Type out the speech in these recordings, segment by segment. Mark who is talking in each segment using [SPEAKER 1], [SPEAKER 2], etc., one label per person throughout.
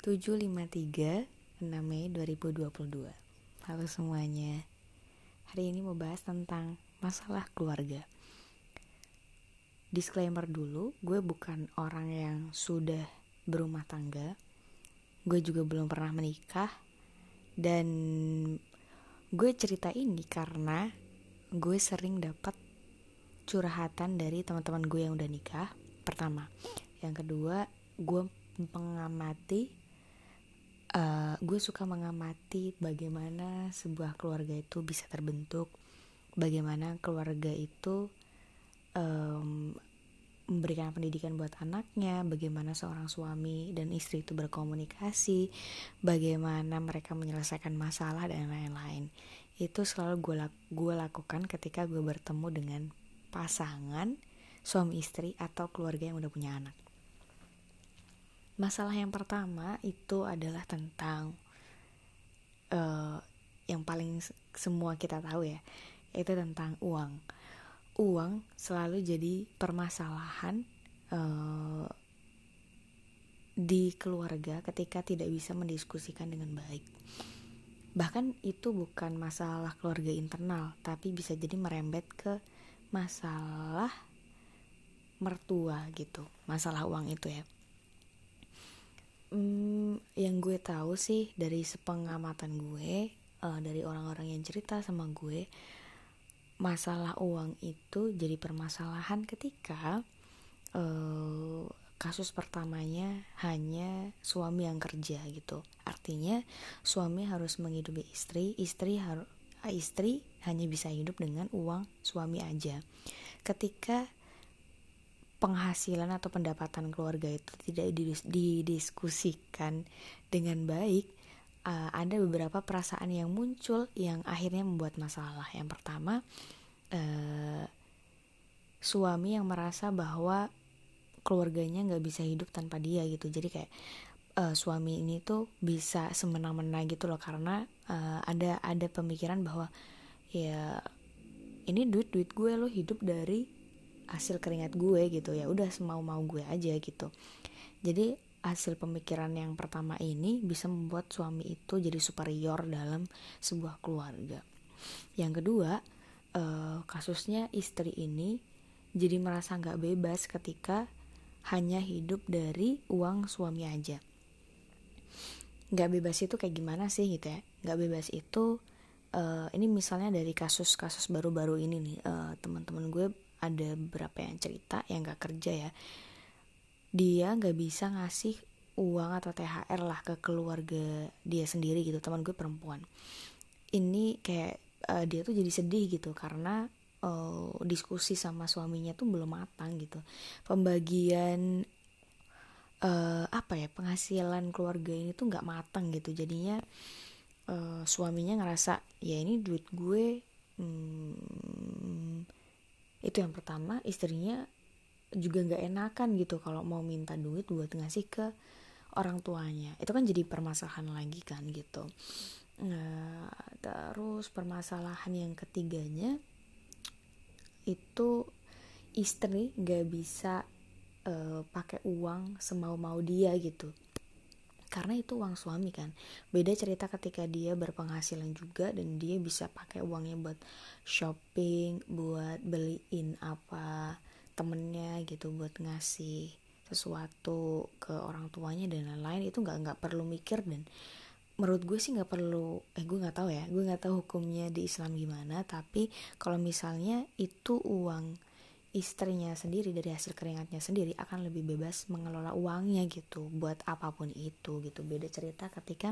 [SPEAKER 1] 753 6 Mei 2022 Halo semuanya. Hari ini mau bahas tentang masalah keluarga. Disclaimer dulu, gue bukan orang yang sudah berumah tangga. Gue juga belum pernah menikah. Dan gue cerita ini karena gue sering dapat curhatan dari teman-teman gue yang udah nikah Pertama. Yang kedua, gue mengamati uh, gue suka mengamati bagaimana sebuah keluarga itu bisa terbentuk, bagaimana keluarga itu um, memberikan pendidikan buat anaknya, bagaimana seorang suami dan istri itu berkomunikasi, bagaimana mereka menyelesaikan masalah dan lain-lain. Itu selalu gue gue lakukan ketika gue bertemu dengan pasangan suami istri atau keluarga yang udah punya anak. Masalah yang pertama itu adalah tentang uh, yang paling semua kita tahu ya, itu tentang uang. Uang selalu jadi permasalahan uh, di keluarga ketika tidak bisa mendiskusikan dengan baik. Bahkan itu bukan masalah keluarga internal, tapi bisa jadi merembet ke masalah mertua gitu, masalah uang itu ya hmm, yang gue tahu sih dari sepengamatan gue uh, dari orang-orang yang cerita sama gue masalah uang itu jadi permasalahan ketika uh, kasus pertamanya hanya suami yang kerja gitu. Artinya suami harus menghidupi istri istri harus istri hanya bisa hidup dengan uang suami aja. Ketika penghasilan atau pendapatan keluarga itu tidak didiskusikan dengan baik, uh, ada beberapa perasaan yang muncul yang akhirnya membuat masalah. Yang pertama, uh, suami yang merasa bahwa keluarganya nggak bisa hidup tanpa dia gitu. Jadi kayak uh, suami ini tuh bisa semena-mena gitu loh karena uh, ada ada pemikiran bahwa ya ini duit duit gue lo hidup dari hasil keringat gue gitu ya udah semau mau gue aja gitu. Jadi hasil pemikiran yang pertama ini bisa membuat suami itu jadi superior dalam sebuah keluarga. Yang kedua eh, kasusnya istri ini jadi merasa nggak bebas ketika hanya hidup dari uang suami aja. Nggak bebas itu kayak gimana sih gitu ya? Nggak bebas itu uh, ini misalnya dari kasus-kasus baru-baru ini nih uh, teman-teman gue ada beberapa yang cerita yang gak kerja ya. Dia gak bisa ngasih uang atau THR lah ke keluarga dia sendiri gitu teman gue perempuan. Ini kayak uh, dia tuh jadi sedih gitu karena uh, diskusi sama suaminya tuh belum matang gitu. Pembagian uh, apa ya penghasilan keluarga ini tuh nggak matang gitu. Jadinya uh, suaminya ngerasa ya ini duit gue hmm, itu yang pertama istrinya juga nggak enakan gitu kalau mau minta duit buat ngasih ke orang tuanya. Itu kan jadi permasalahan lagi kan gitu. Nah, terus permasalahan yang ketiganya itu istri nggak bisa uh, pakai uang semau mau dia gitu karena itu uang suami kan. Beda cerita ketika dia berpenghasilan juga dan dia bisa pakai uangnya buat shopping buat beliin apa temennya gitu buat ngasih sesuatu ke orang tuanya dan lain-lain itu nggak nggak perlu mikir dan menurut gue sih nggak perlu eh gue nggak tahu ya gue nggak tahu hukumnya di Islam gimana tapi kalau misalnya itu uang istrinya sendiri dari hasil keringatnya sendiri akan lebih bebas mengelola uangnya gitu buat apa pun itu gitu. Beda cerita ketika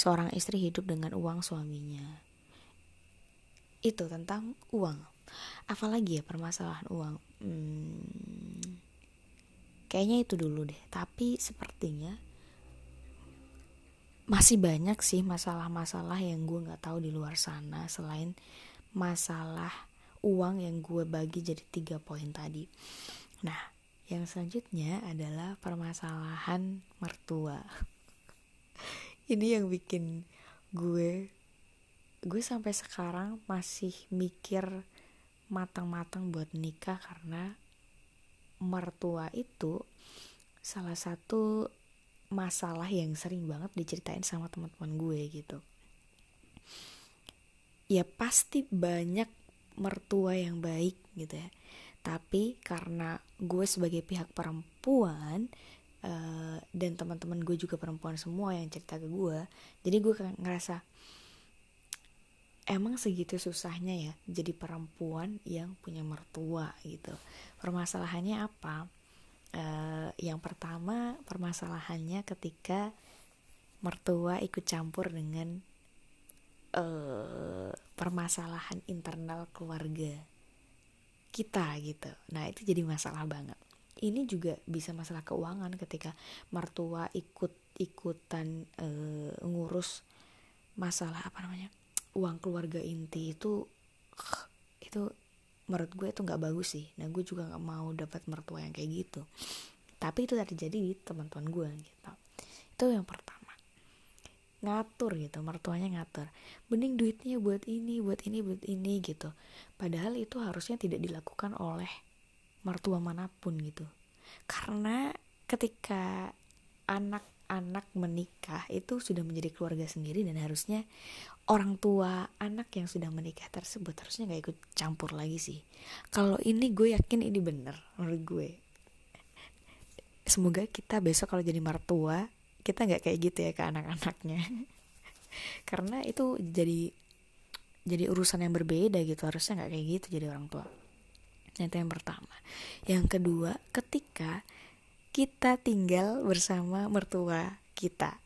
[SPEAKER 1] seorang istri hidup dengan uang suaminya. Itu tentang uang. Apalagi ya permasalahan uang? Hmm, kayaknya itu dulu deh. Tapi sepertinya masih banyak sih masalah-masalah yang gue nggak tahu di luar sana selain masalah uang yang gue bagi jadi tiga poin tadi. Nah, yang selanjutnya adalah permasalahan mertua. Ini yang bikin gue gue sampai sekarang masih mikir matang-matang buat nikah karena mertua itu salah satu masalah yang sering banget diceritain sama teman-teman gue gitu ya pasti banyak mertua yang baik gitu ya. Tapi karena gue sebagai pihak perempuan uh, dan teman-teman gue juga perempuan semua yang cerita ke gue jadi gue ngerasa emang segitu susahnya ya jadi perempuan yang punya mertua? gitu. Permasalahannya apa? Uh, yang pertama permasalahannya ketika mertua ikut campur dengan uh, permasalahan internal keluarga kita gitu. Nah itu jadi masalah banget. Ini juga bisa masalah keuangan ketika mertua ikut ikutan uh, ngurus masalah apa namanya uang keluarga inti itu itu menurut gue itu nggak bagus sih. Nah gue juga nggak mau dapat mertua yang kayak gitu. Tapi itu terjadi di teman-teman gue gitu. Itu yang pertama ngatur gitu mertuanya ngatur. Mending duitnya buat ini buat ini buat ini gitu. Padahal itu harusnya tidak dilakukan oleh mertua mana pun gitu. Karena ketika anak-anak menikah itu sudah menjadi keluarga sendiri dan harusnya orang tua anak yang sudah menikah tersebut harusnya nggak ikut campur lagi sih. Kalau ini gue yakin ini bener menurut gue. Semoga kita besok kalau jadi mertua kita nggak kayak gitu ya ke anak-anaknya. Karena itu jadi jadi urusan yang berbeda gitu harusnya nggak kayak gitu jadi orang tua. Nah, itu yang pertama. Yang kedua ketika kita tinggal bersama mertua kita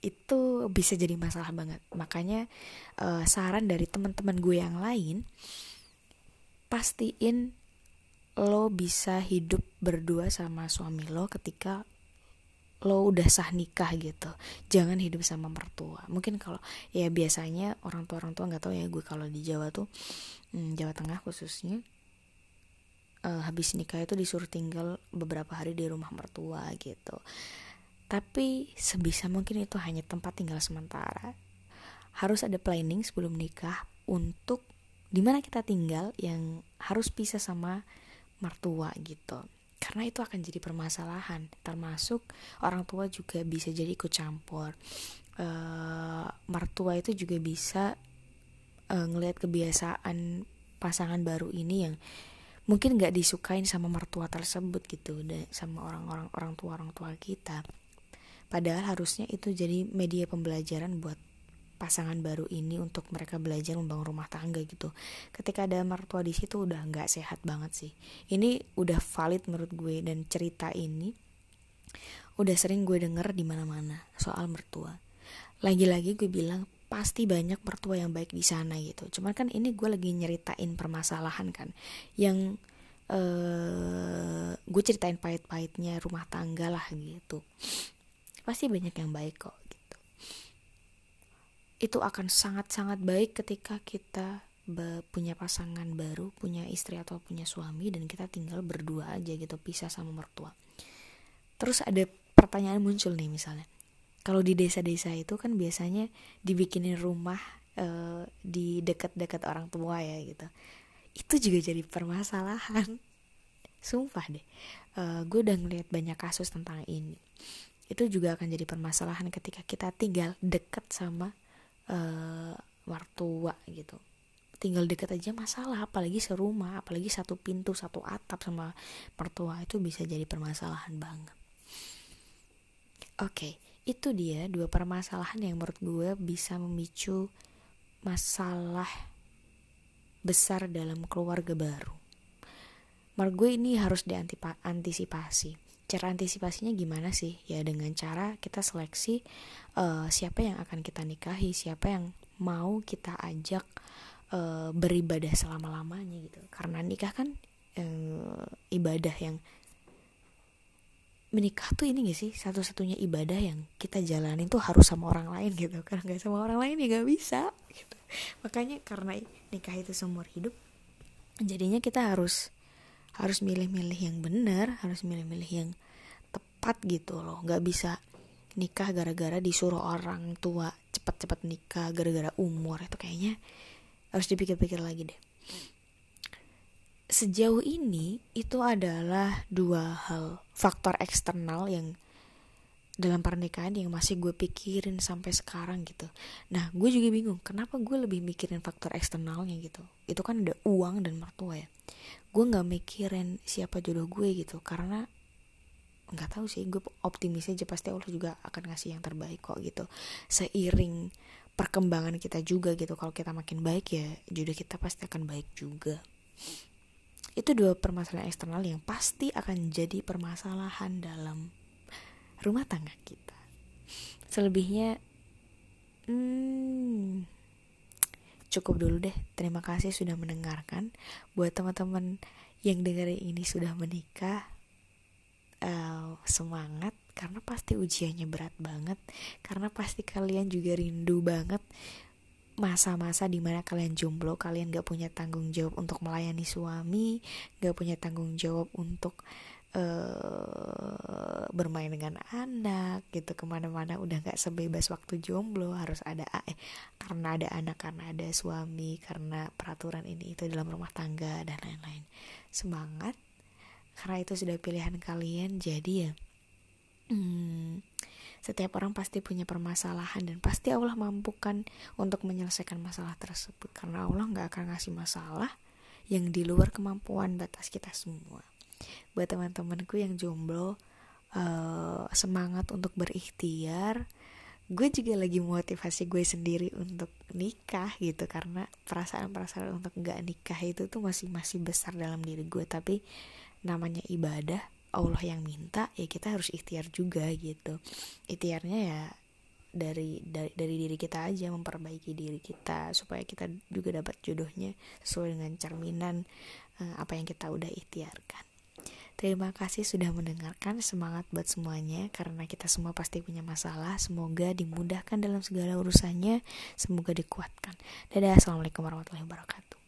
[SPEAKER 1] itu bisa jadi masalah banget. Makanya uh, saran dari teman-teman gue yang lain pastiin lo bisa hidup berdua sama suami lo ketika lo udah sah nikah gitu jangan hidup sama mertua mungkin kalau ya biasanya orang tua orang tua nggak tahu ya gue kalau di Jawa tuh hmm, Jawa Tengah khususnya uh, habis nikah itu disuruh tinggal beberapa hari di rumah mertua gitu tapi sebisa mungkin itu hanya tempat tinggal sementara. Harus ada planning sebelum nikah untuk di mana kita tinggal yang harus pisah sama mertua gitu. Karena itu akan jadi permasalahan, termasuk orang tua juga bisa jadi ikut campur. E, mertua itu juga bisa e, ngelihat kebiasaan pasangan baru ini yang mungkin nggak disukain sama mertua tersebut gitu dan sama orang-orang orang tua orang tua kita Padahal harusnya itu jadi media pembelajaran buat pasangan baru ini untuk mereka belajar membangun rumah tangga gitu. Ketika ada mertua di situ udah nggak sehat banget sih. Ini udah valid menurut gue dan cerita ini udah sering gue denger di mana-mana soal mertua. Lagi-lagi gue bilang pasti banyak mertua yang baik di sana gitu. Cuman kan ini gue lagi nyeritain permasalahan kan yang uh, gue ceritain pahit-pahitnya rumah tangga lah gitu pasti banyak yang baik kok itu akan sangat-sangat baik ketika kita punya pasangan baru, punya istri atau punya suami dan kita tinggal berdua aja gitu pisah sama mertua. Terus ada pertanyaan muncul nih misalnya. Kalau di desa-desa itu kan biasanya dibikinin rumah uh, di dekat-dekat orang tua ya gitu. Itu juga jadi permasalahan. Sumpah deh. Uh, gue udah ngeliat banyak kasus tentang ini itu juga akan jadi permasalahan ketika kita tinggal dekat sama uh, mertua gitu. Tinggal dekat aja masalah apalagi serumah apalagi satu pintu satu atap sama mertua itu bisa jadi permasalahan banget. Oke okay, itu dia dua permasalahan yang menurut gue bisa memicu masalah besar dalam keluarga baru. Menurut gue ini harus diantisipasi cara antisipasinya gimana sih? Ya dengan cara kita seleksi uh, siapa yang akan kita nikahi siapa yang mau kita ajak uh, beribadah selama lamanya gitu. Karena nikah kan uh, ibadah yang menikah tuh ini gak sih? Satu-satunya ibadah yang kita jalanin tuh harus sama orang lain gitu. Karena nggak sama orang lain ya nggak bisa gitu. makanya karena nikah itu seumur hidup jadinya kita harus harus milih-milih yang benar harus milih-milih yang tepat gitu loh. Nggak bisa nikah gara-gara disuruh orang tua cepat-cepat nikah gara-gara umur. Itu kayaknya harus dipikir-pikir lagi deh. Sejauh ini itu adalah dua hal faktor eksternal yang dalam pernikahan yang masih gue pikirin sampai sekarang gitu. Nah gue juga bingung kenapa gue lebih mikirin faktor eksternalnya gitu. Itu kan ada uang dan mertua ya gue nggak mikirin siapa jodoh gue gitu karena nggak tahu sih gue optimis aja pasti Allah juga akan ngasih yang terbaik kok gitu seiring perkembangan kita juga gitu kalau kita makin baik ya jodoh kita pasti akan baik juga itu dua permasalahan eksternal yang pasti akan jadi permasalahan dalam rumah tangga kita. Selebihnya, hmm, cukup dulu deh. Terima kasih sudah mendengarkan. Buat teman-teman yang dengerin ini sudah menikah, uh, semangat karena pasti ujiannya berat banget. Karena pasti kalian juga rindu banget masa-masa di mana kalian jomblo, kalian gak punya tanggung jawab untuk melayani suami, gak punya tanggung jawab untuk uh, bermain dengan anak gitu ke mana-mana. Udah nggak sebebas waktu jomblo harus ada eh karena ada anak karena ada suami karena peraturan ini itu dalam rumah tangga dan lain-lain. Semangat. Karena itu sudah pilihan kalian jadi ya hmm, setiap orang pasti punya permasalahan dan pasti Allah mampukan untuk menyelesaikan masalah tersebut. Karena Allah nggak akan ngasih masalah yang di luar kemampuan batas kita semua buat teman-temanku yang jomblo uh, semangat untuk berikhtiar. Gue juga lagi motivasi gue sendiri untuk nikah gitu karena perasaan-perasaan untuk nggak nikah itu tuh masih masih besar dalam diri gue. Tapi namanya ibadah Allah yang minta ya kita harus ikhtiar juga gitu. Ikhtiarnya ya dari dari dari diri kita aja memperbaiki diri kita supaya kita juga dapat jodohnya sesuai dengan cerminan uh, apa yang kita udah ikhtiarkan Terima kasih sudah mendengarkan. Semangat buat semuanya karena kita semua pasti punya masalah. Semoga dimudahkan dalam segala urusannya. Semoga dikuatkan. Dadah. Assalamualaikum warahmatullahi wabarakatuh.